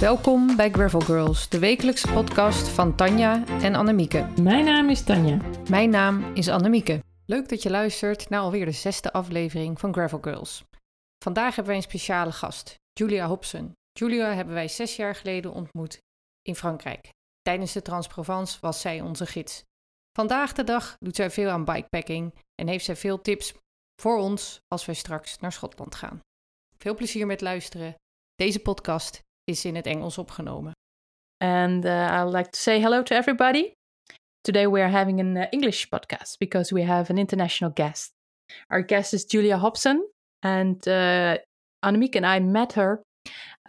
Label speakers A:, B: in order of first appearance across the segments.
A: Welkom bij Gravel Girls, de wekelijkse podcast van Tanja en Annemieke.
B: Mijn naam is Tanja.
A: Mijn naam is Annemieke. Leuk dat je luistert naar alweer de zesde aflevering van Gravel Girls. Vandaag hebben wij een speciale gast, Julia Hobson. Julia hebben wij zes jaar geleden ontmoet in Frankrijk. Tijdens de Transprovence was zij onze gids. Vandaag de dag doet zij veel aan bikepacking en heeft zij veel tips voor ons als wij straks naar Schotland gaan. Veel plezier met luisteren. Deze podcast is in het Engels opgenomen.
B: And uh, I'd like to say hello to everybody. Today we are having an uh, English podcast because we have an international guest. Our guest is Julia Hobson, and uh, Annemiek and I met her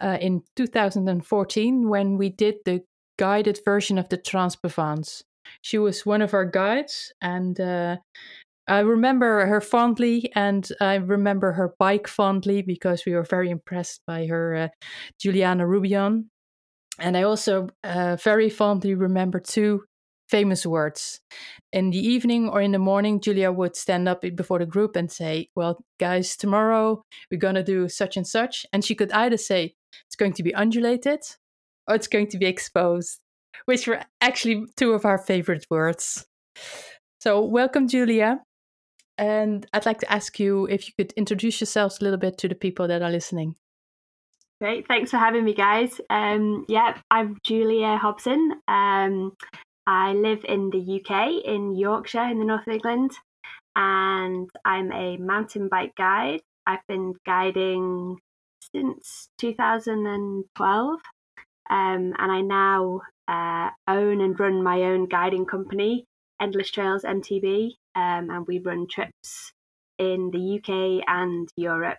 B: uh, in 2014 when we did the guided version of the Transprovence. She was one of our guides, and uh, I remember her fondly, and I remember her bike fondly because we were very impressed by her uh, Juliana Roubion. And I also uh, very fondly remember two famous words. In the evening or in the morning, Julia would stand up before the group and say, Well, guys, tomorrow we're going to do such and such. And she could either say, It's going to be undulated or it's going to be exposed, which were actually two of our favorite words. So, welcome, Julia. And I'd like to ask you if you could introduce yourselves a little bit to the people that are listening.
C: Great, thanks for having me, guys. Um, yeah, I'm Julia Hobson. Um, I live in the UK, in Yorkshire, in the north of England, and I'm a mountain bike guide. I've been guiding since 2012, um, and I now uh, own and run my own guiding company, Endless Trails MTB, um, and we run trips in the UK and Europe,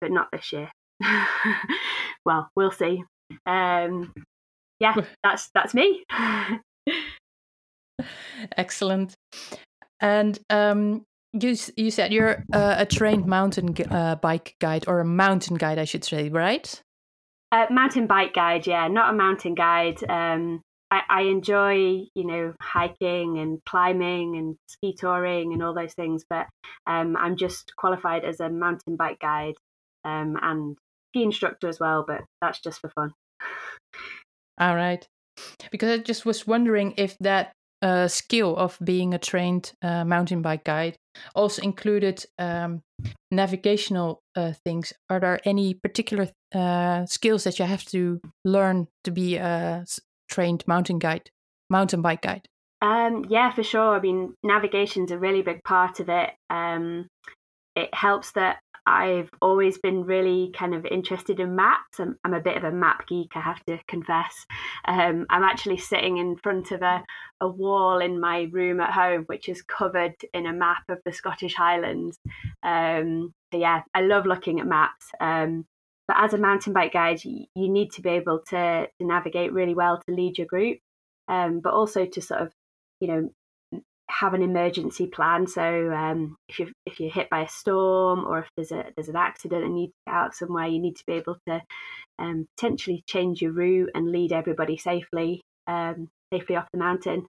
C: but not this year. well, we'll see. Um, yeah, that's that's me.
B: Excellent. And um, you you said you're uh, a trained mountain uh, bike guide or a mountain guide, I should say, right?
C: Uh, mountain bike guide, yeah, not a mountain guide. Um, I, I enjoy, you know, hiking and climbing and ski touring and all those things, but um, I'm just qualified as a mountain bike guide um, and ski instructor as well, but that's just for fun.
B: All right. Because I just was wondering if that uh, skill of being a trained uh, mountain bike guide also included um, navigational uh, things. Are there any particular uh, skills that you have to learn to be a trained mountain guide, mountain bike guide?
C: Um, yeah, for sure. I mean, navigation's a really big part of it. Um, it helps that I've always been really kind of interested in maps. I'm, I'm a bit of a map geek, I have to confess. Um, I'm actually sitting in front of a, a wall in my room at home, which is covered in a map of the Scottish Highlands. Um, so, yeah, I love looking at maps. Um, but as a mountain bike guide, you, need to be able to, to navigate really well to lead your group, um, but also to sort of, you know, have an emergency plan. So um, if you if you're hit by a storm or if there's a there's an accident and you need to get out somewhere, you need to be able to um, potentially change your route and lead everybody safely um, safely off the mountain.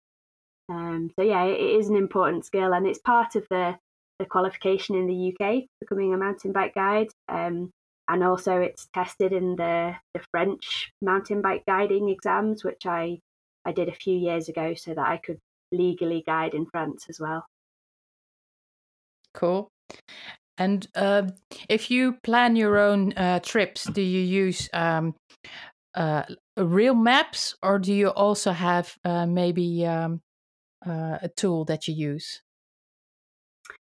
C: Um, so yeah, it is an important skill and it's part of the the qualification in the UK becoming a mountain bike guide. Um, and also it's tested in the, the French mountain bike guiding exams, which I I did a few years ago so that I could legally guide in France as well.
B: Cool. And uh, if you plan your own uh, trips, do you use um, uh, real maps or do you also have uh, maybe um, uh, a tool that you use?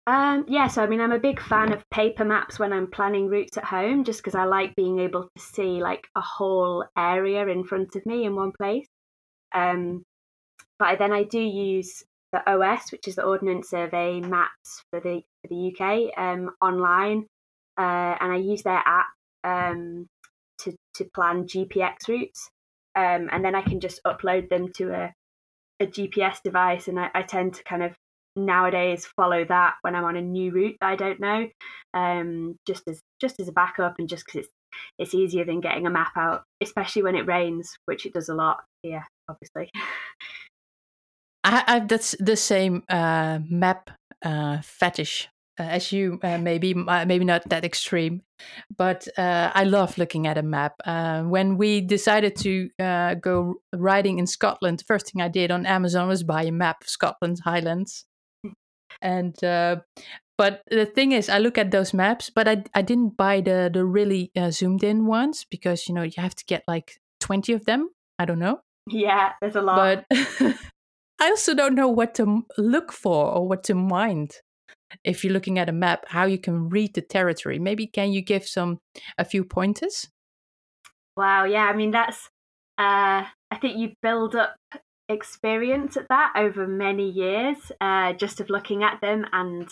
C: Um, yeah, so I mean, I'm a big fan of paper maps when I'm planning routes at home, just because I like being able to see like a whole area in front of me in one place. Um, but then I do use the OS, which is the Ordnance Survey maps for the for the UK um, online, uh, and I use their app um, to to plan GPX routes, um, and then I can just upload them to a a GPS device, and I, I, tend to kind of nowadays follow that when I'm on a new route that I don't know, um, just as just as a backup, and just because it's it's easier than getting a map out, especially when it rains, which it does a lot here, obviously.
B: I, I, that's the same uh, map uh, fetish uh, as you, uh, maybe uh, maybe not that extreme, but uh, I love looking at a map. Uh, when we decided to uh, go riding in Scotland, the first thing I did on Amazon was buy a map of Scotland's Highlands. And but the thing is, I look at those maps, but I I didn't buy the the really zoomed in ones because you know you have to get like twenty of them. I don't know.
C: Yeah, there's a lot.
B: But I also don't know what to look for or what to mind if you're looking at a map, how you can read the territory. Maybe can you give some a few pointers?
C: Wow, yeah, I mean that's uh I think you build up experience at that over many years uh, just of looking at them and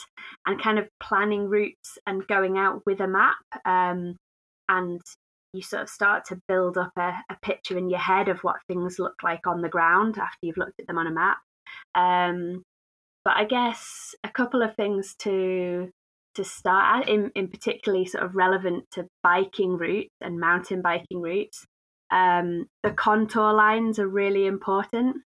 C: and kind of planning routes and going out with a map um, and you sort of start to build up a, a, picture in your head of what things look like on the ground after you've looked at them on a map um, but I guess a couple of things to to start at, in, in particularly sort of relevant to biking routes and mountain biking routes. Um, the contour lines are really important.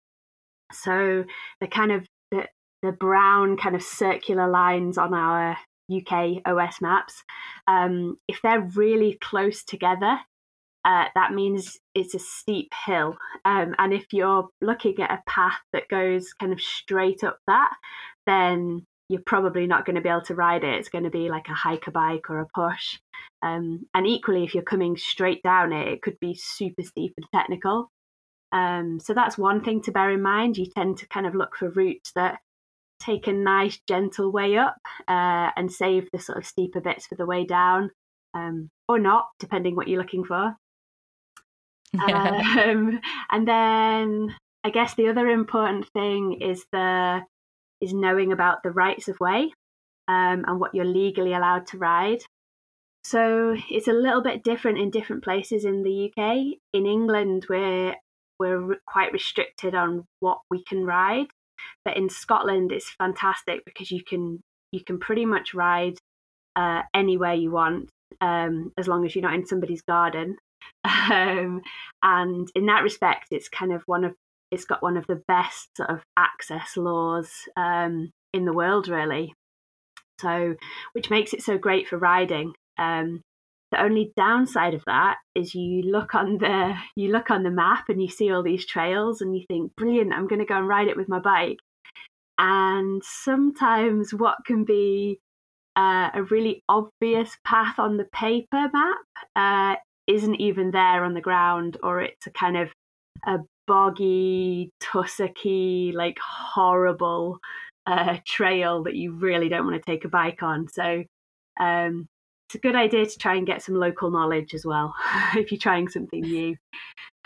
C: So the kind of the, the brown kind of circular lines on our UK OS maps, um, if they're really close together, uh, that means it's a steep hill. Um, and if you're looking at a path that goes kind of straight up that, then you're probably not going to be able to ride it. It's going to be like a hike a bike or a push. Um, and equally, if you're coming straight down it, it could be super steep and technical. Um, so that's one thing to bear in mind. You tend to kind of look for routes that take a nice, gentle way up uh, and save the sort of steeper bits for the way down, um, or not, depending what you're looking for. Um, and then I guess the other important thing is the is knowing about the rights of way um, and what you're legally allowed to ride. So it's a little bit different in different places in the UK. In England, we're we're quite restricted on what we can ride, but in Scotland, it's fantastic because you can you can pretty much ride uh, anywhere you want um, as long as you're not in somebody's garden. Um, and in that respect, it's kind of one of it's got one of the best sort of access laws um, in the world, really. So, which makes it so great for riding. Um, the only downside of that is you look on the you look on the map and you see all these trails and you think, brilliant, I'm going to go and ride it with my bike. And sometimes what can be uh, a really obvious path on the paper map uh, isn't even there on the ground, or it's a kind of a boggy, tussocky, like horrible uh, trail that you really don't want to take a bike on. So um, it's a good idea to try and get some local knowledge as well if you're trying something new.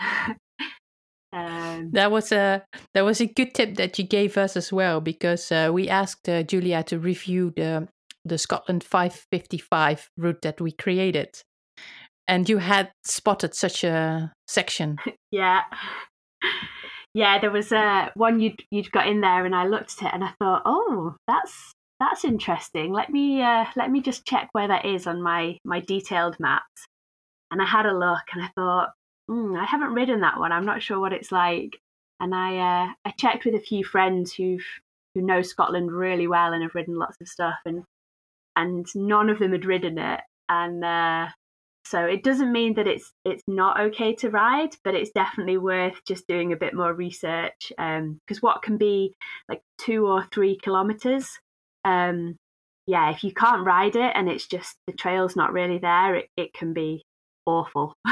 B: um, that was a that was a good tip that you gave us as well because uh, we asked uh, Julia to review the the Scotland 555 route that we created, and you had spotted such a section.
C: yeah, yeah. There was uh, one you'd you'd got in there, and I looked at it and I thought, oh, that's that's interesting. Let me uh, let me just check where that is on my my detailed maps. And I had a look, and I thought, mm, I haven't ridden that one. I'm not sure what it's like. And I uh, I checked with a few friends who've who know Scotland really well and have ridden lots of stuff, and and none of them had ridden it. And uh, so it doesn't mean that it's it's not okay to ride, but it's definitely worth just doing a bit more research. Because um, what can be like two or three kilometers, um, yeah, if you can't ride it and it's just the trail's not really there, it, it can be awful.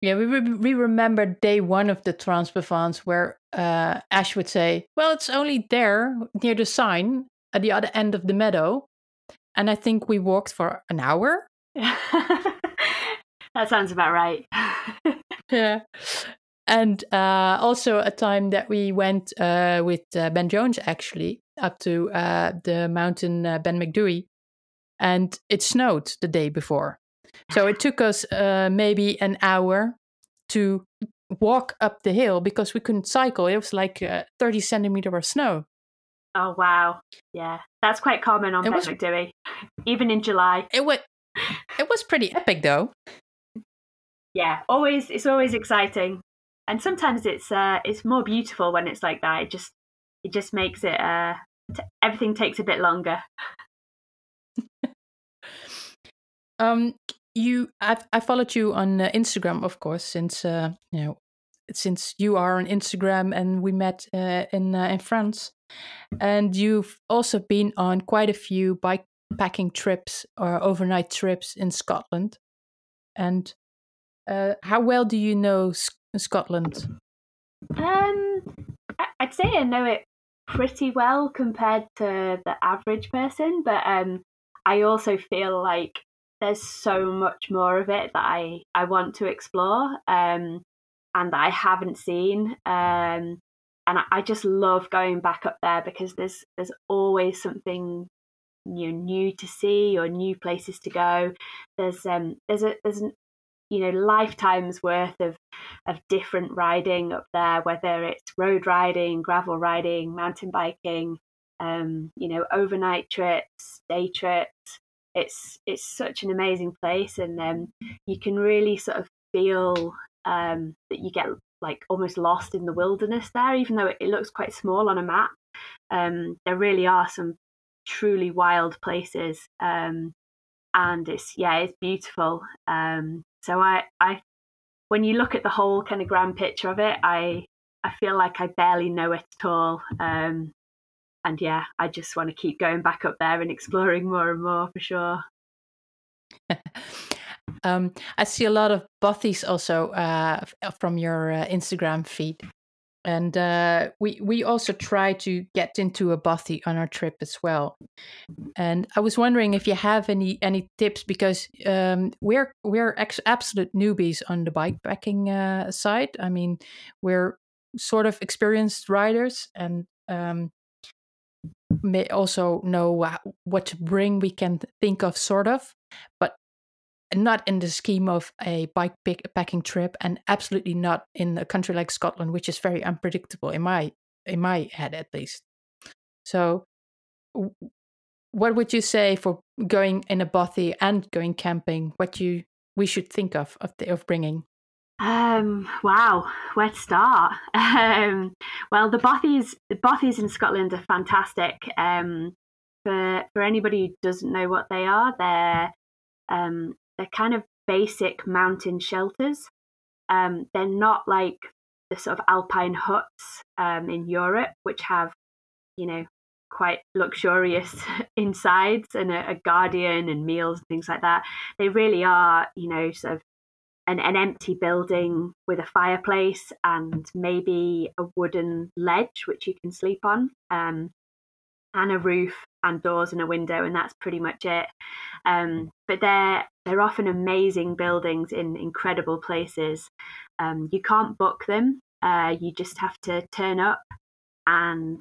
B: yeah, we re- we remember day one of the Trans-Provence where uh, Ash would say, "Well, it's only there near the sign at the other end of the meadow." And I think we walked for an hour.
C: that sounds about right.
B: yeah. And uh, also a time that we went uh, with uh, Ben Jones actually up to uh, the mountain uh, Ben Macdui, and it snowed the day before. So it took us uh, maybe an hour to walk up the hill because we couldn't cycle. It was like 30 centimeter of snow.
C: Oh wow, yeah, that's quite common on it Ben Macdui, even in July.
B: It was it was pretty epic though.
C: Yeah, always it's always exciting, and sometimes it's uh it's more beautiful when it's like that. It just it just makes it uh t- everything takes a bit longer.
B: um, you, I've, I followed you on uh, Instagram, of course, since uh, you know, since you are on Instagram, and we met uh, in uh, in France, and you've also been on quite a few bike packing trips or overnight trips in Scotland. And uh, how well do you know Scotland?
C: Um, I'd say I know it pretty well compared to the average person, but um, I also feel like there's so much more of it that I, I want to explore um, and that I haven't seen. Um, and I, I just love going back up there because there's there's always something you know, new to see or new places to go. There's um there's a there's an you know lifetimes worth of of different riding up there, whether it's road riding, gravel riding, mountain biking, um, you know, overnight trips, day trips. It's it's such an amazing place, and um, you can really sort of feel um, that you get like almost lost in the wilderness there, even though it, looks quite small on a map. Um, there really are some truly wild places, um, and it's yeah, it's beautiful. Um, so I, I, when you look at the whole kind of grand picture of it, I, I feel like I barely know it at all. Um, and yeah, I just want to keep going back up there and exploring more and more for sure.
B: um, I see a lot of bothies also uh, from your uh, Instagram feed and uh, we we also try to get into a bothy on our trip as well. And I was wondering if you have any any tips because um, we're we're ex- absolute newbies on the bikepacking uh, side. I mean, we're sort of experienced riders and um, may also know what to bring. We can think of sort of, but not in the scheme of a bike packing trip and absolutely not in a country like Scotland which is very unpredictable in my in my head at least. So what would you say for going in a bothy and going camping what you we should think of of, the, of bringing?
C: Um wow where to start? Um well the bothies the bothies in Scotland are fantastic um for for anybody who doesn't know what they are they're um, they're kind of basic mountain shelters. Um, they're not like the sort of alpine huts um, in Europe, which have, you know, quite luxurious insides and a, a, guardian and meals and things like that. They really are, you know, sort of an, an empty building with a fireplace and maybe a wooden ledge which you can sleep on, um, and a roof and doors and a window, and that's pretty much it. Um, but they're they're often amazing buildings in incredible places. Um, you can't book them. Uh, you just have to turn up and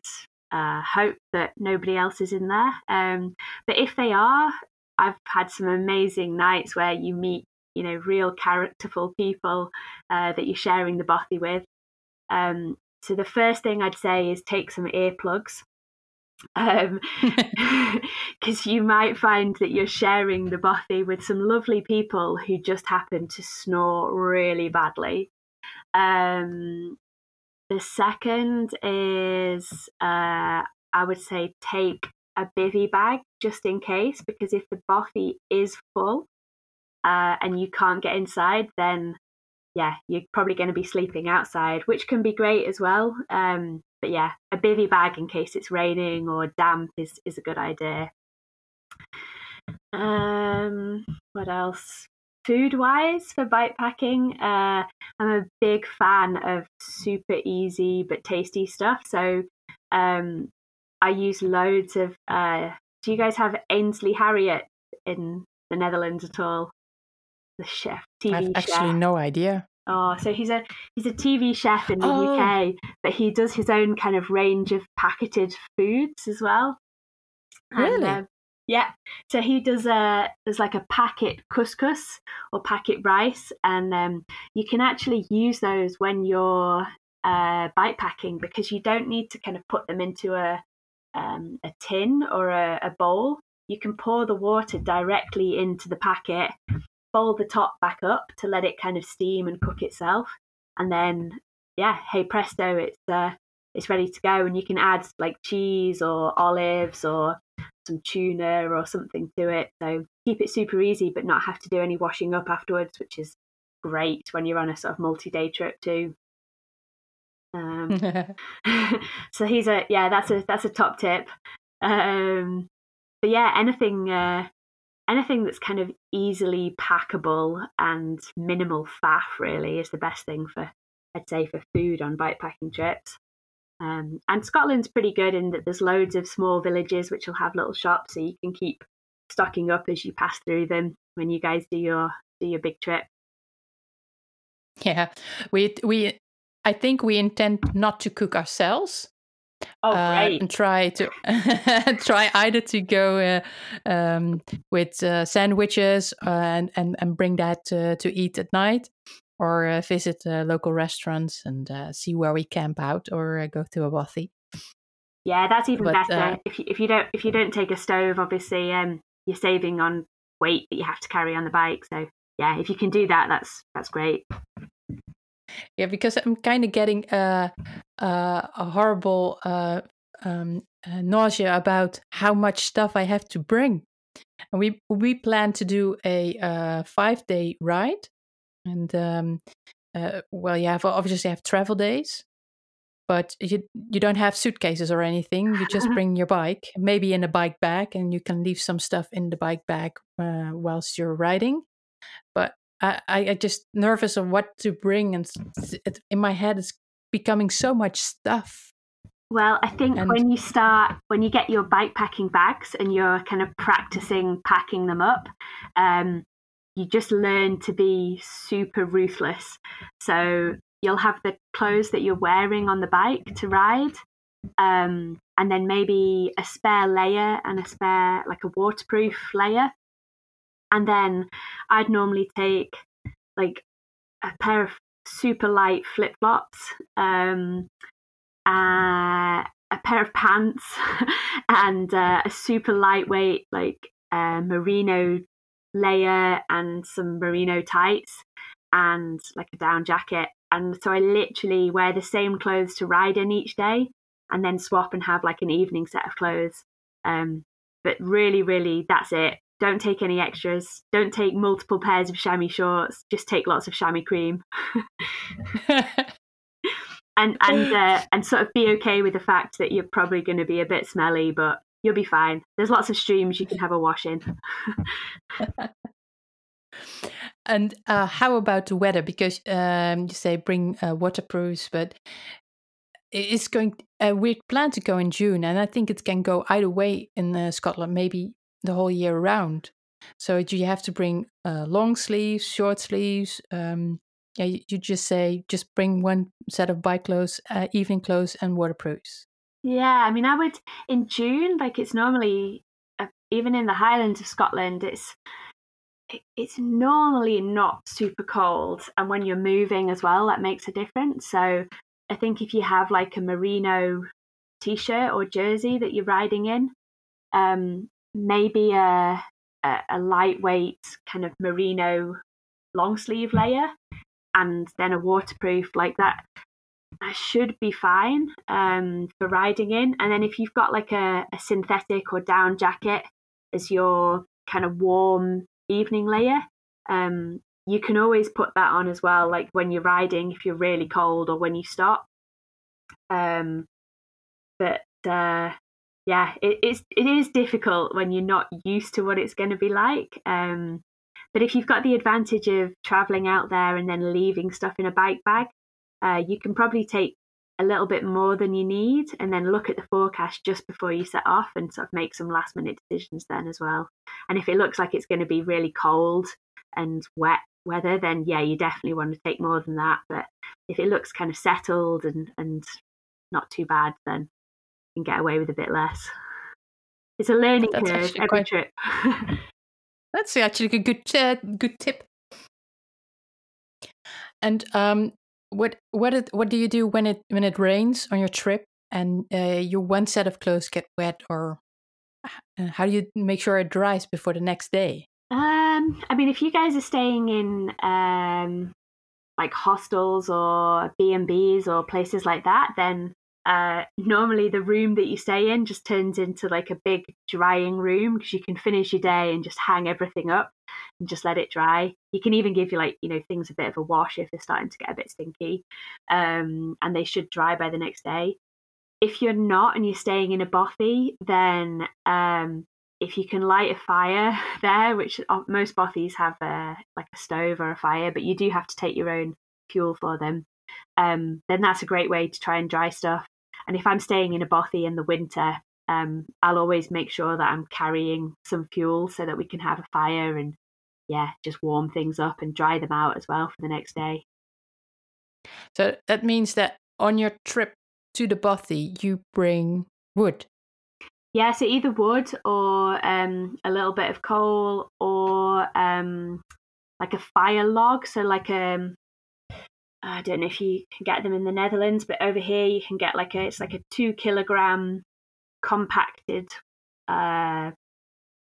C: uh, hope that nobody else is in there. Um, but if they are, I've had some amazing nights where you meet, you know, real characterful people uh, that you're sharing the bothy with. Um, so the first thing I'd say is take some earplugs um because you might find that you're sharing the bothy with some lovely people who just happen to snore really badly. Um the second is uh i would say take a bivy bag just in case because if the bothy is full uh, and you can't get inside then yeah you're probably going to be sleeping outside which can be great as well um but yeah, a bivy bag in case it's raining or damp is is a good idea. Um, what else? Food wise for bike packing, uh, I'm a big fan of super easy but tasty stuff. So um, I use loads of. Uh, do you guys have Ainsley Harriott in the Netherlands at all? The chef, TV
B: I've
C: chef.
B: actually no idea.
C: Oh, so he's a he's a TV chef in the oh. UK, but he does his own kind of range of packeted foods as well.
B: Really? And, uh,
C: yeah. So he does a there's like a packet couscous or packet rice, and um, you can actually use those when you're uh, bike packing because you don't need to kind of put them into a um, a tin or a, a bowl. You can pour the water directly into the packet fold the top back up to let it kind of steam and cook itself. And then, yeah, hey presto, it's uh, it's ready to go, and you can add like cheese or olives or some tuna or something to it. So keep it super easy, but not have to do any washing up afterwards, which is great when you're on a sort of multi-day trip too. Um, so he's a yeah, that's a that's a top tip. Um, but yeah, anything uh, anything that's kind of easily packable and minimal faff really is the best thing for I'd say for food on bikepacking trips. Um, and Scotland's pretty good in that there's loads of small villages which will have little shops, so you can keep stocking up as you pass through them when you guys do your do your big trip.
B: Yeah, we we I think we intend not to cook ourselves.
C: Oh, uh!
B: And try to try either to go uh, um, with uh, sandwiches and, and and bring that to eat at night, or uh, visit local restaurants and uh, see where we camp out, or go to a bothy.
C: Yeah, that's even but, better. if you, if you don't if you don't take a stove, obviously, um, you're saving on weight that you have to carry on the bike. So yeah, if you can do that, that's that's great.
B: Yeah, because I'm kind of getting a, a, a horrible uh, um, uh, nausea about how much stuff I have to bring. And we we plan to do a uh, five day ride, and um, uh, well, you have obviously have travel days, but you you don't have suitcases or anything. You just bring your bike, maybe in a bike bag, and you can leave some stuff in the bike bag uh, whilst you're riding. But I, I just nervous of what to bring, and it, in my head it's becoming so much stuff.
C: Well, I think and when you start, when you get your bike packing bags and you're kind of practicing packing them up, um, you just learn to be super ruthless. So you'll have the clothes that you're wearing on the bike to ride, um, and then maybe a spare layer and a spare, like a waterproof layer and then I'd normally take like a pair of super light flip flops, um, uh, a pair of pants, and uh, a super lightweight like uh, merino layer and some merino tights and like a down jacket. And so I literally wear the same clothes to ride in each day and then swap and have like an evening set of clothes. Um, but really, really, that's it. Don't take any extras. Don't take multiple pairs of chamois shorts. Just take lots of chamois cream. and and uh, and sort of be okay with the fact that you're probably going to be a bit smelly, but you'll be fine. There's lots of streams you can have a wash in.
B: and uh, how about the weather? Because um, you say bring uh, waterproofs, but it's going. Uh, we plan to go in June, and I think it can go either way in uh, Scotland. Maybe the whole year round. So do you have to bring uh, long sleeves, short sleeves? Um, yeah, you, you, just say just bring one set of bike clothes, uh, evening clothes, and waterproofs.
C: Yeah, I mean, I would in June, like it's normally uh, even in the Highlands of Scotland, it's it's normally not super cold, and when you're moving as well, that makes a difference. So I think if you have like a merino t-shirt or jersey that you're riding in, um, maybe a, a, a lightweight kind of merino long sleeve layer and then a waterproof like that that should be fine um, for riding in. And then if you've got like a, a, synthetic or down jacket as your kind of warm evening layer, um, you can always put that on as well, like when you're riding, if you're really cold or when you stop. Um, but uh, yeah, it, it's it is difficult when you're not used to what it's going to be like. Um, but if you've got the advantage of traveling out there and then leaving stuff in a bike bag, uh, you can probably take a little bit more than you need and then look at the forecast just before you set off and sort of make some last minute decisions then as well. And if it looks like it's going to be really cold and wet weather, then yeah, you definitely want to take more than that. But if it looks kind of settled and, and not too bad, then can get away with a bit less. It's a learning That's curve every quite... trip.
B: That's actually a good uh, good tip. And um, what what what do you do when it when it rains on your trip and uh, your one set of clothes get wet, or uh, how do you make sure it dries before the next day?
C: Um, I mean, if you guys are staying in um, like hostels or B and B's or places like that, then uh, normally the room that you stay in just turns into like a big drying room because you can finish your day and just hang everything up and just let it dry. You can even give you like you know things a bit of a wash if they're starting to get a bit stinky, um, and they should dry by the next day. If you're not and you're staying in a bothy, then um, if you can light a fire there, which most bothies have a, like a stove or a fire, but you do have to take your own fuel for them, um, then that's a great way to try and dry stuff. And if I'm staying in a bothy in the winter, um, I'll always make sure that I'm carrying some fuel so that we can have a fire and yeah, just warm things up and dry them out as well for the next day.
B: So that means that on your trip to the bothy, you bring wood.
C: Yeah, so either wood or um, a little bit of coal or um, like a fire log. So like um, I don't know if you can get them in the Netherlands, but over here you can get like a it's like a two kilogram compacted uh,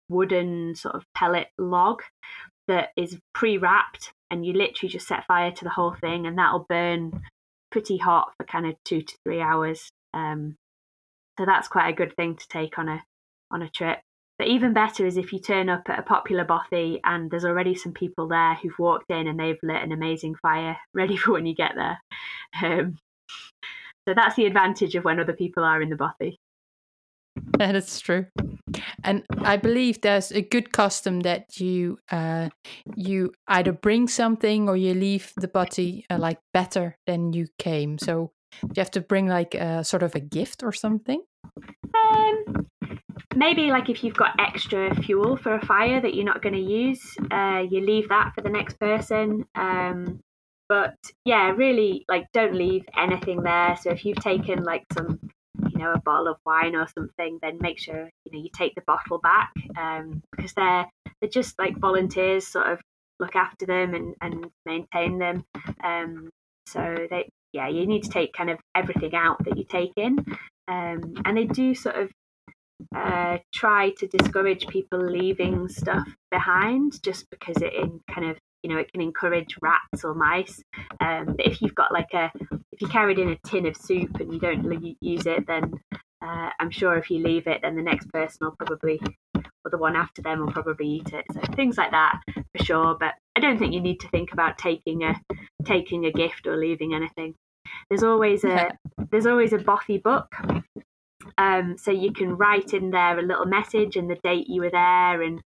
C: wooden sort of pellet log that is pre-wrapped, and you literally just set fire to the whole thing, and that'll burn pretty hot for kind of two to three hours. Um, so that's quite a good thing to take on a on a trip. But even better is if you turn up at a popular bothy and there's already some people there who've walked in and they've lit an amazing fire ready for when you get there. Um, so that's the advantage of when other people are in the bothy.
B: That's true. And I believe there's a good custom that you uh, you either bring something or you leave the bothy uh, like better than you came. So you have to bring like a sort of a gift or something.
C: Um, maybe like if you've got extra fuel for a fire that you're not going to use, uh, you leave that for the next person. Um, but yeah, really, like don't leave anything there. So if you've taken like some, you know, a bottle of wine or something, then make sure you know you take the bottle back um, because they're they're just like volunteers, sort of look after them and, and maintain them. Um, so they yeah, you need to take kind of everything out that you take in. Um, and they do sort of uh, try to discourage people leaving stuff behind just because it in kind of you know it can encourage rats or mice. Um, but if you've got like a if you carried in a tin of soup and you don't use it, then uh, I'm sure if you leave it, then the next person will probably or the one after them will probably eat it. So things like that for sure. But I don't think you need to think about taking a taking a gift or leaving anything. There's always a there's always a bothy book um, so you can write in there a little message and the date you were there, and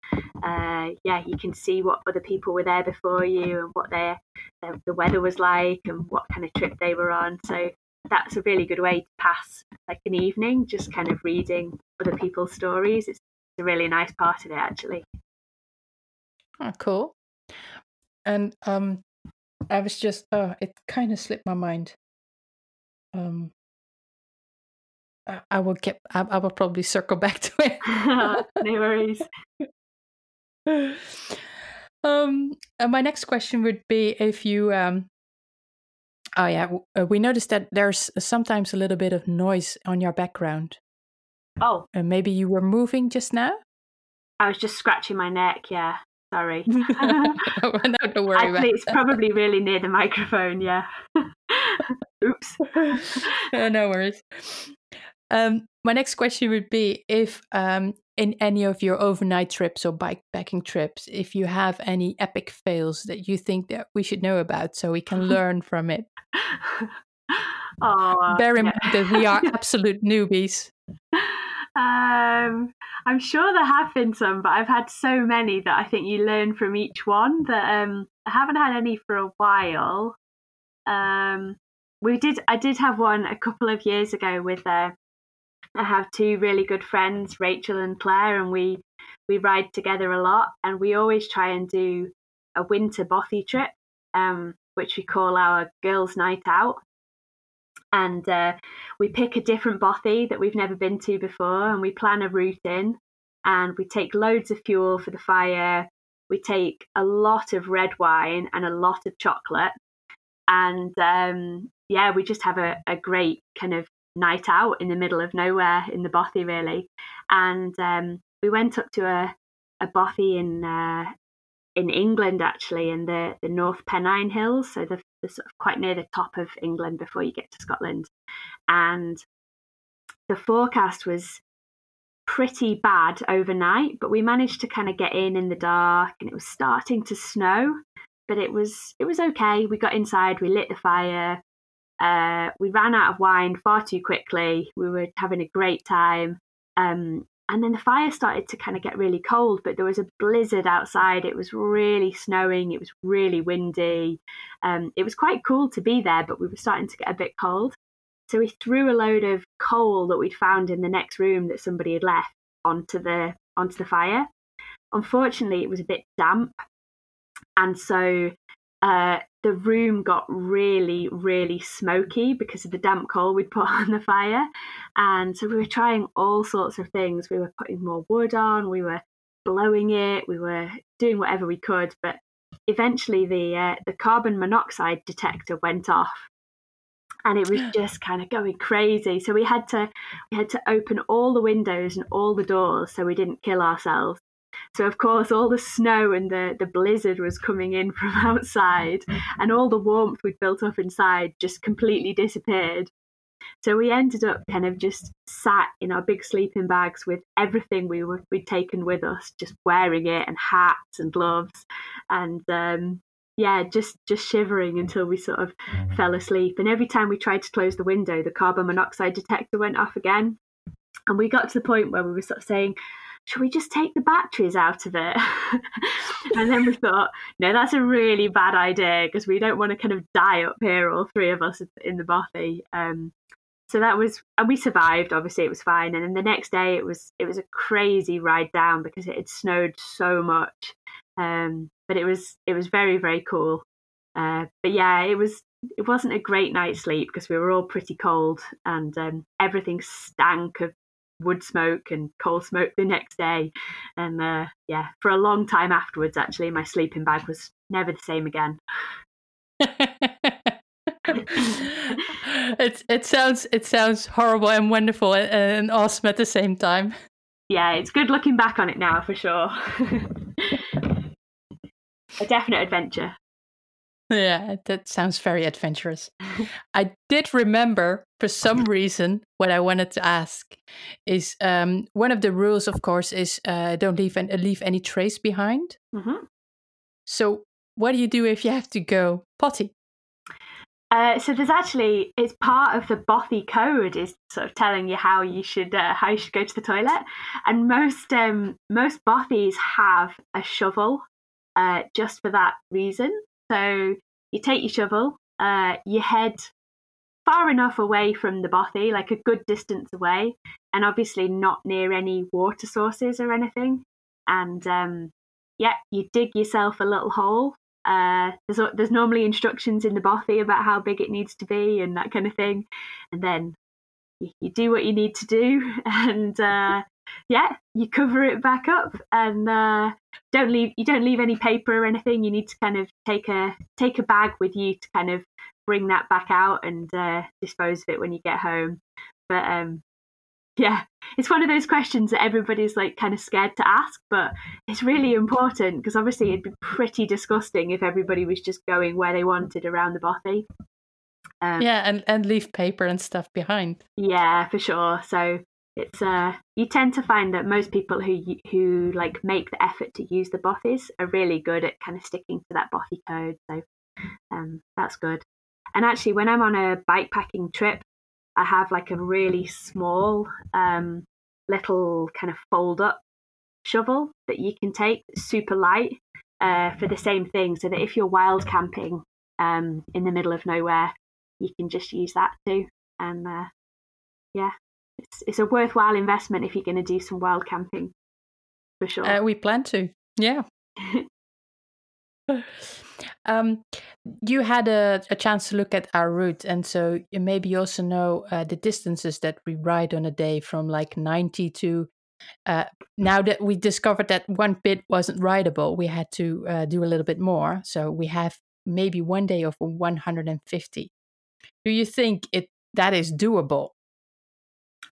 C: uh, yeah, you can see what other people were there before you and what their, their the weather was like and what kind of trip they were on. So that's a really good way to pass like an evening, just kind of reading other people's stories. It's a really nice part of it, actually.
B: Oh, cool. And um, I was just, oh, it kind of slipped my mind. Um, I will get. I, I will probably circle back to it.
C: no worries.
B: um, my next question would be if you um. Oh yeah, uh, we noticed that there's sometimes a little bit of noise on your background.
C: Oh.
B: And uh, maybe you were moving just now.
C: I was just scratching my neck. Yeah. Sorry.
B: no, don't worry
C: Actually, it's probably really near the microphone. Yeah. Oops.
B: uh, no worries. Um, my next question would be if um, in any of your overnight trips or bikepacking trips, if you have any epic fails that you think that we should know about so we can learn from it.
C: Oh,
B: Bear in yeah. mind that we are absolute newbies.
C: Um, I'm sure there have been some, but I've had so many that I think you learn from each one. That um, I haven't had any for a while. Um, we did. I did have one a couple of years ago with a I have two really good friends, Rachel and Claire, and we we ride together a lot. And we always try and do a winter bothy trip, um, which we call our girls' night out. And uh, we pick a different bothy that we've never been to before, and we plan a route in. And we take loads of fuel for the fire. We take a lot of red wine and a lot of chocolate. And um, yeah, we just have a, a great kind of night out in the middle of nowhere in the bothy really and um, we went up to a, a bothy in uh, in England actually, in the the North Pennine Hills, so the, the sort of quite near the top of England before you get to Scotland, and the forecast was pretty bad overnight, but we managed to kind of get in in the dark, and it was starting to snow, but it was it was okay. We got inside, we lit the fire. Uh, we ran out of wine far too quickly. We were having a great time. Um, and then the fire started to kind of get really cold, but there was a blizzard outside. It was really snowing. It was really windy. Um, it was quite cool to be there, but we were starting to get a bit cold. So we threw a load of coal that we'd found in the next room that somebody had left onto the onto the fire. Unfortunately, it was a bit damp, and so uh, the room got really, really smoky because of the damp coal we'd put on the fire. And so we were trying all sorts of things. We were putting more wood on, we were blowing it, we were doing whatever we could. But eventually, the uh, the carbon monoxide detector went off, and it was just kind of going crazy. So we had to we had to open all the windows and all the doors so we didn't kill ourselves. So of course all the snow and the, the blizzard was coming in from outside and all the warmth we'd built up inside just completely disappeared. So we ended up kind of just sat in our big sleeping bags with everything we were we'd taken with us, just wearing it and hats and gloves and um, yeah, just just shivering until we sort of fell asleep. And every time we tried to close the window, the carbon monoxide detector went off again. And we got to the point where we were sort of saying, should we just take the batteries out of it? and then we thought, no, that's a really bad idea because we don't want to kind of die up here, all three of us in the bothy. Um, so that was, and we survived. Obviously, it was fine. And then the next day, it was it was a crazy ride down because it had snowed so much. Um, but it was it was very very cool. Uh, but yeah, it was it wasn't a great night's sleep because we were all pretty cold and um, everything stank of wood smoke and coal smoke the next day. And uh, yeah, for a long time afterwards, actually, my sleeping bag was never the same again.
B: it it sounds it sounds horrible and wonderful and, and awesome at the same time.
C: Yeah, it's good looking back on it now for sure. a definite adventure.
B: Yeah, that sounds very adventurous. I did remember for some reason what I wanted to ask is um, one of the rules, of course, is uh, don't leave leave any trace behind.
C: Mm-hmm.
B: So, what do you do if you have to go potty?
C: Uh, so there's actually it's part of the bothy code is sort of telling you how you should uh, how you should go to the toilet, and most um, most bothies have a shovel uh, just for that reason. So you take your shovel, uh, you head far enough away from the bothy, like a good distance away, and obviously not near any water sources or anything. And um, yeah, you dig yourself a little hole. Uh, there's there's normally instructions in the bothy about how big it needs to be and that kind of thing, and then you, you do what you need to do, and uh, yeah, you cover it back up and uh, don't leave you don't leave any paper or anything. You need to kind of take a take a bag with you to kind of bring that back out and uh, dispose of it when you get home. But um, yeah, it's one of those questions that everybody's like kind of scared to ask, but it's really important because obviously it'd be pretty disgusting if everybody was just going where they wanted around the bothy.
B: Um, yeah, and and leave paper and stuff behind.
C: Yeah, for sure. So it's uh you tend to find that most people who who like make the effort to use the bothies are really good at kind of sticking to that bothy code so um that's good. And actually when i'm on a bike packing trip i have like a really small um little kind of fold up shovel that you can take super light uh, for the same thing so that if you're wild camping um, in the middle of nowhere you can just use that too and uh, yeah it's it's a worthwhile investment if you're going to do some wild camping for sure.
B: Uh, we plan to, yeah. um, you had a, a, chance to look at our route, and so you maybe also know uh, the distances that we ride on a day from like 90 to. Uh, now that we discovered that one bit wasn't rideable, we had to uh, do a little bit more. So we have maybe one day of 150. Do you think it that is doable?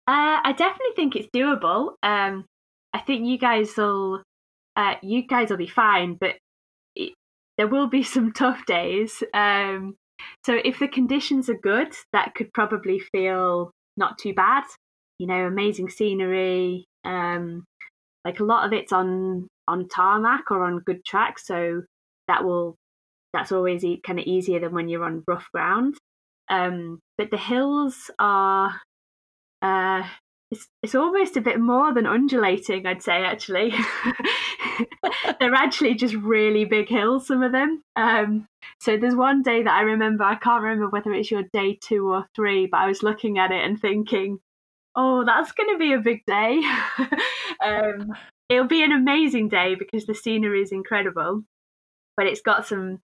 C: Uh, I definitely think it's doable. Um, I think you guys will, uh, you guys will be fine. But there will be some tough days. Um, so if the conditions are good, that could probably feel not too bad. You know, amazing scenery. Um, like a lot of it's on on tarmac or on good tracks, so that will that's always e- kind of easier than when you're on rough ground. Um, but the hills are uh, it's it's almost a bit more than undulating, I'd say. Actually, they're actually just really big hills. Some of them. Um, so there's one day that I remember. I can't remember whether it's your day two or three, but I was looking at it and thinking, "Oh, that's going to be a big day." um, it'll be an amazing day because the scenery is incredible, but it's got some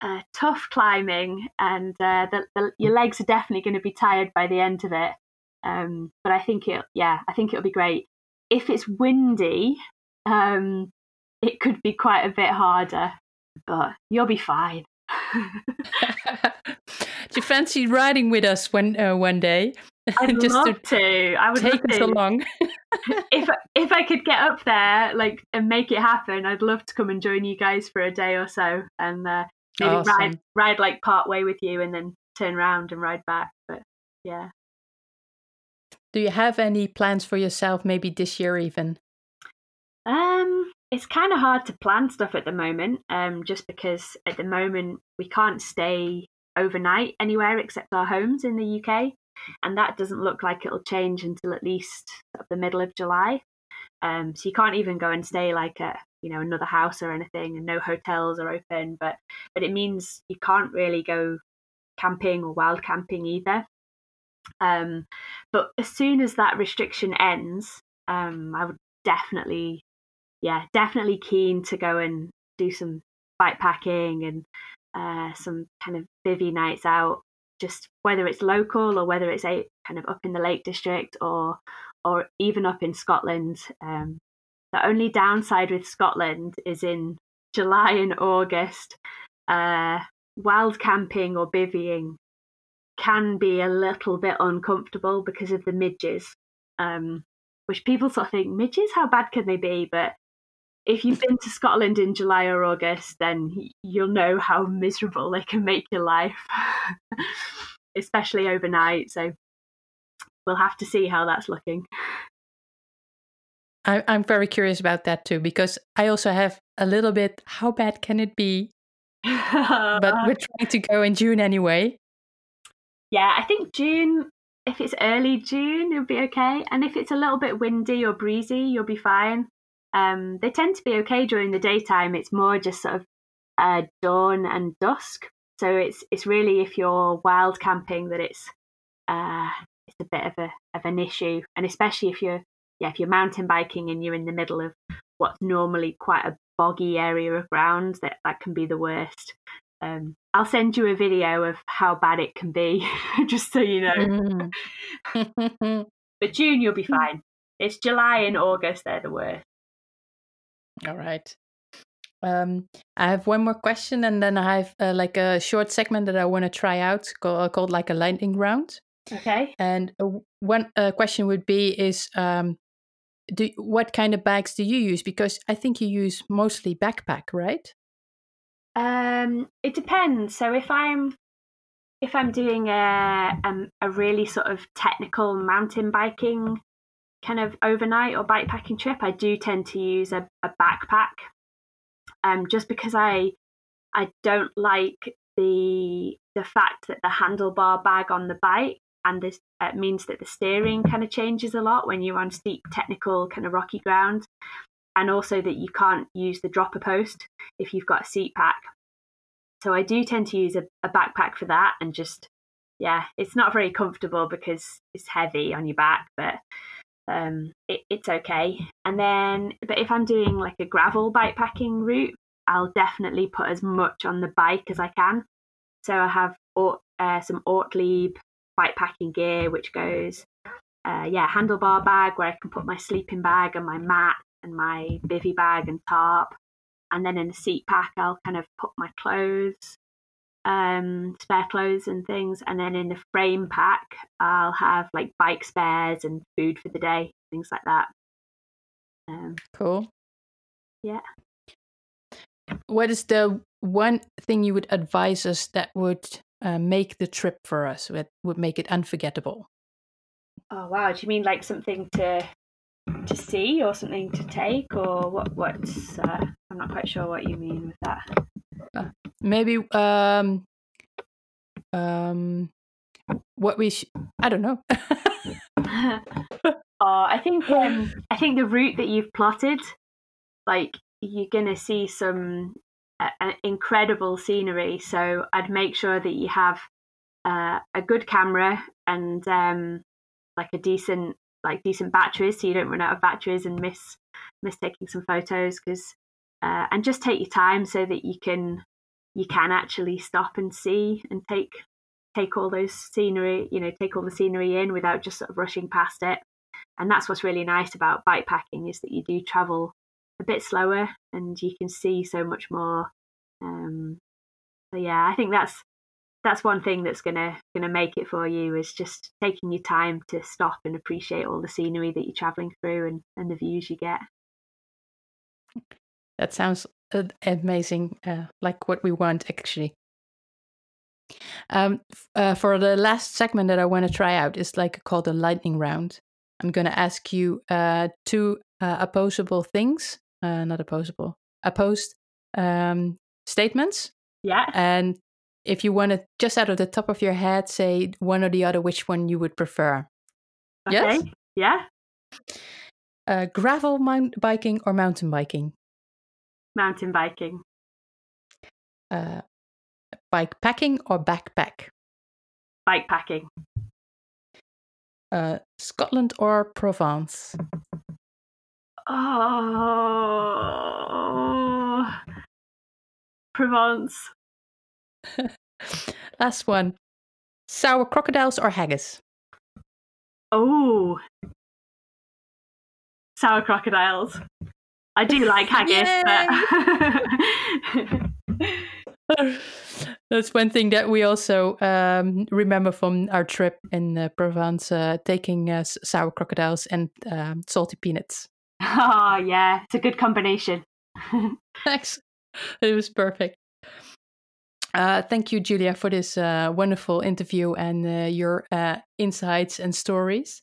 C: uh, tough climbing, and uh, the, the, your legs are definitely going to be tired by the end of it. Um, but I think it, yeah, I think it'll be great. If it's windy, um, it could be quite a bit harder, but you'll be fine.
B: Do you fancy riding with us one uh, one day?
C: I'd
B: Just
C: love
B: to
C: to. I would
B: take us
C: to.
B: along.
C: if if I could get up there, like, and make it happen, I'd love to come and join you guys for a day or so, and uh, maybe ride ride like part way with you, and then turn around and ride back. But yeah.
B: Do you have any plans for yourself? Maybe this year even.
C: Um, it's kind of hard to plan stuff at the moment. Um, just because at the moment we can't stay overnight anywhere except our homes in the UK, and that doesn't look like it'll change until at least the middle of July. Um, so you can't even go and stay like at you know another house or anything, and no hotels are open. But but it means you can't really go camping or wild camping either. Um, but as soon as that restriction ends, um, I would definitely yeah, definitely keen to go and do some bike packing and uh, some kind of bivy nights out. Just whether it's local or whether it's a kind of up in the Lake District or or even up in Scotland. Um, the only downside with Scotland is in July and August. Uh, wild camping or bivvying can be a little bit uncomfortable because of the midges. Um, which people sort of think midges, how bad can they be? But if you've been to Scotland in July or August, then you'll know how miserable they can make your life, especially overnight. So we'll have to see how that's looking.
B: I, I'm very curious about that too because I also have a little bit. How bad can it be? But we're trying to go in June anyway.
C: Yeah, I think June, if it's early June, it'll be okay. And if it's a little bit windy or breezy, you'll be fine. Um, they tend to be okay during the daytime. It's more just sort of uh, dawn and dusk. So it's it's really if you're wild camping that it's uh, it's a bit of a of an issue, and especially if you're yeah if you're mountain biking and you're in the middle of what's normally quite a boggy area of ground, that that can be the worst. Um, I'll send you a video of how bad it can be, just so you know.
B: Mm.
C: But June, you'll be fine. It's July and August, they're the worst.
B: All right. Um, I have one more question, and then I have uh, like a short segment that I want to try out called, called like a lightning round.
C: Okay.
B: And uh, one uh, question would be: Is um, do what kind of bags do you use? Because I think you use mostly backpack, right?
C: Um, it depends. So if I'm if I'm doing a um, a really sort of technical mountain biking kind of overnight or bikepacking trip, I do tend to use a, a backpack. Um, just because I I don't like the the fact that the handlebar bag on the bike and this uh, means that the steering kind of changes a lot when you're on steep technical kind of rocky ground and also that you can't use the dropper post if you've got a seat pack. So i do tend to use a, a backpack for that and just yeah it's not very comfortable because it's heavy on your back but um, it, it's okay. And then but if i'm doing like a gravel bikepacking route i'll definitely put as much on the bike as i can. So i have uh, some ortlieb bikepacking gear which goes uh, yeah handlebar bag where i can put my sleeping bag and my mat and my bivy bag and tarp and then in the seat pack i'll kind of put my clothes um spare clothes and things and then in the frame pack i'll have like bike spares and food for the day things like that um
B: Cool.
C: yeah
B: what is the one thing you would advise us that would uh, make the trip for us, that would make it unforgettable?
C: Oh wow! Do you mean like something to to see or something to take or what? What's uh, I'm not quite sure what you mean with that.
B: Uh, maybe um, um, what we sh- I don't know.
C: oh, I think um, I think the route that you've plotted, like you're gonna see some uh, incredible scenery. So I'd make sure that you have uh, a good camera and um, like a decent like decent batteries, so you don't run out of batteries and miss miss taking some photos. Because uh, and just take your time so that you can you can actually stop and see and take take all those scenery, you know, take all the scenery in without just sort of rushing past it. And that's what's really nice about bike packing is that you do travel a bit slower and you can see so much more. Um, so yeah, I think that's that's one thing that's gonna gonna make it for you is just taking your time to stop and appreciate all the scenery that you're traveling through and, and the views you get.
B: That sounds amazing, uh, like what we want actually. Um, uh, for the last segment that I want to try out is like called the lightning round. I'm going to ask you uh, two uh, opposable things, uh, not opposable, opposed um, statements.
C: Yeah.
B: And if you want to just out of the top of your head say one or the other, which one you would prefer.
C: Okay.
B: Yes.
C: Yeah.
B: Uh, gravel mount- biking or mountain biking?
C: Mountain biking.
B: Uh, bike packing or backpack?
C: Bike packing.
B: Uh, Scotland or Provence?
C: Oh, Provence.
B: Last one. Sour crocodiles or haggis?
C: Oh, sour crocodiles. I do like haggis,
B: but that's one thing that we also um, remember from our trip in uh, Provence, uh, taking uh, sour crocodiles and um, salty peanuts.
C: Oh yeah, it's a good combination.
B: Thanks. It was perfect. Uh, thank you, Julia, for this uh, wonderful interview and uh, your uh, insights and stories.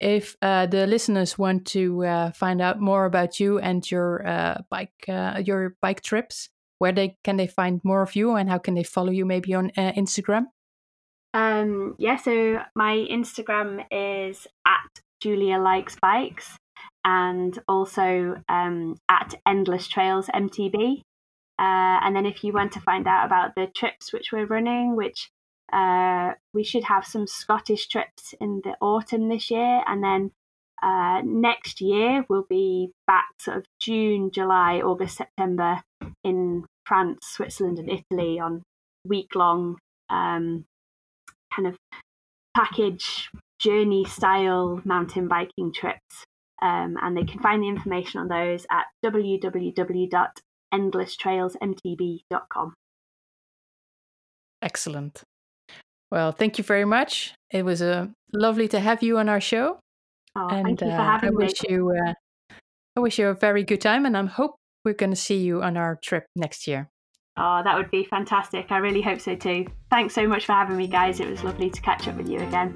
B: If uh, the listeners want to find out more about you and your bike your bike trips, where they can they find more of you and how can they follow you? Maybe on Instagram.
C: Um, yeah, so my Instagram is at Julia Likes Bikes and also um, at Endless Trails MTB. Uh, and then if you want to find out about the trips which we're running, which uh, we should have some Scottish trips in the autumn this year, and then uh, next year we'll be back sort of June, July, August, September in France, Switzerland, and Italy on week long um, kind of package journey style mountain biking trips. Um, and they can find the information on those at www endlesstrailsmtb.com.
B: Excellent. Well, thank you very much. It was uh, lovely to have you on our show.
C: Oh, and thank you for having
B: uh, I wish
C: me.
B: you uh, I wish you a very good time and I hope we're going to see you on our trip next year.
C: Oh, that would be fantastic. I really hope so too. Thanks so much for having me, guys. It was lovely to catch up with you again.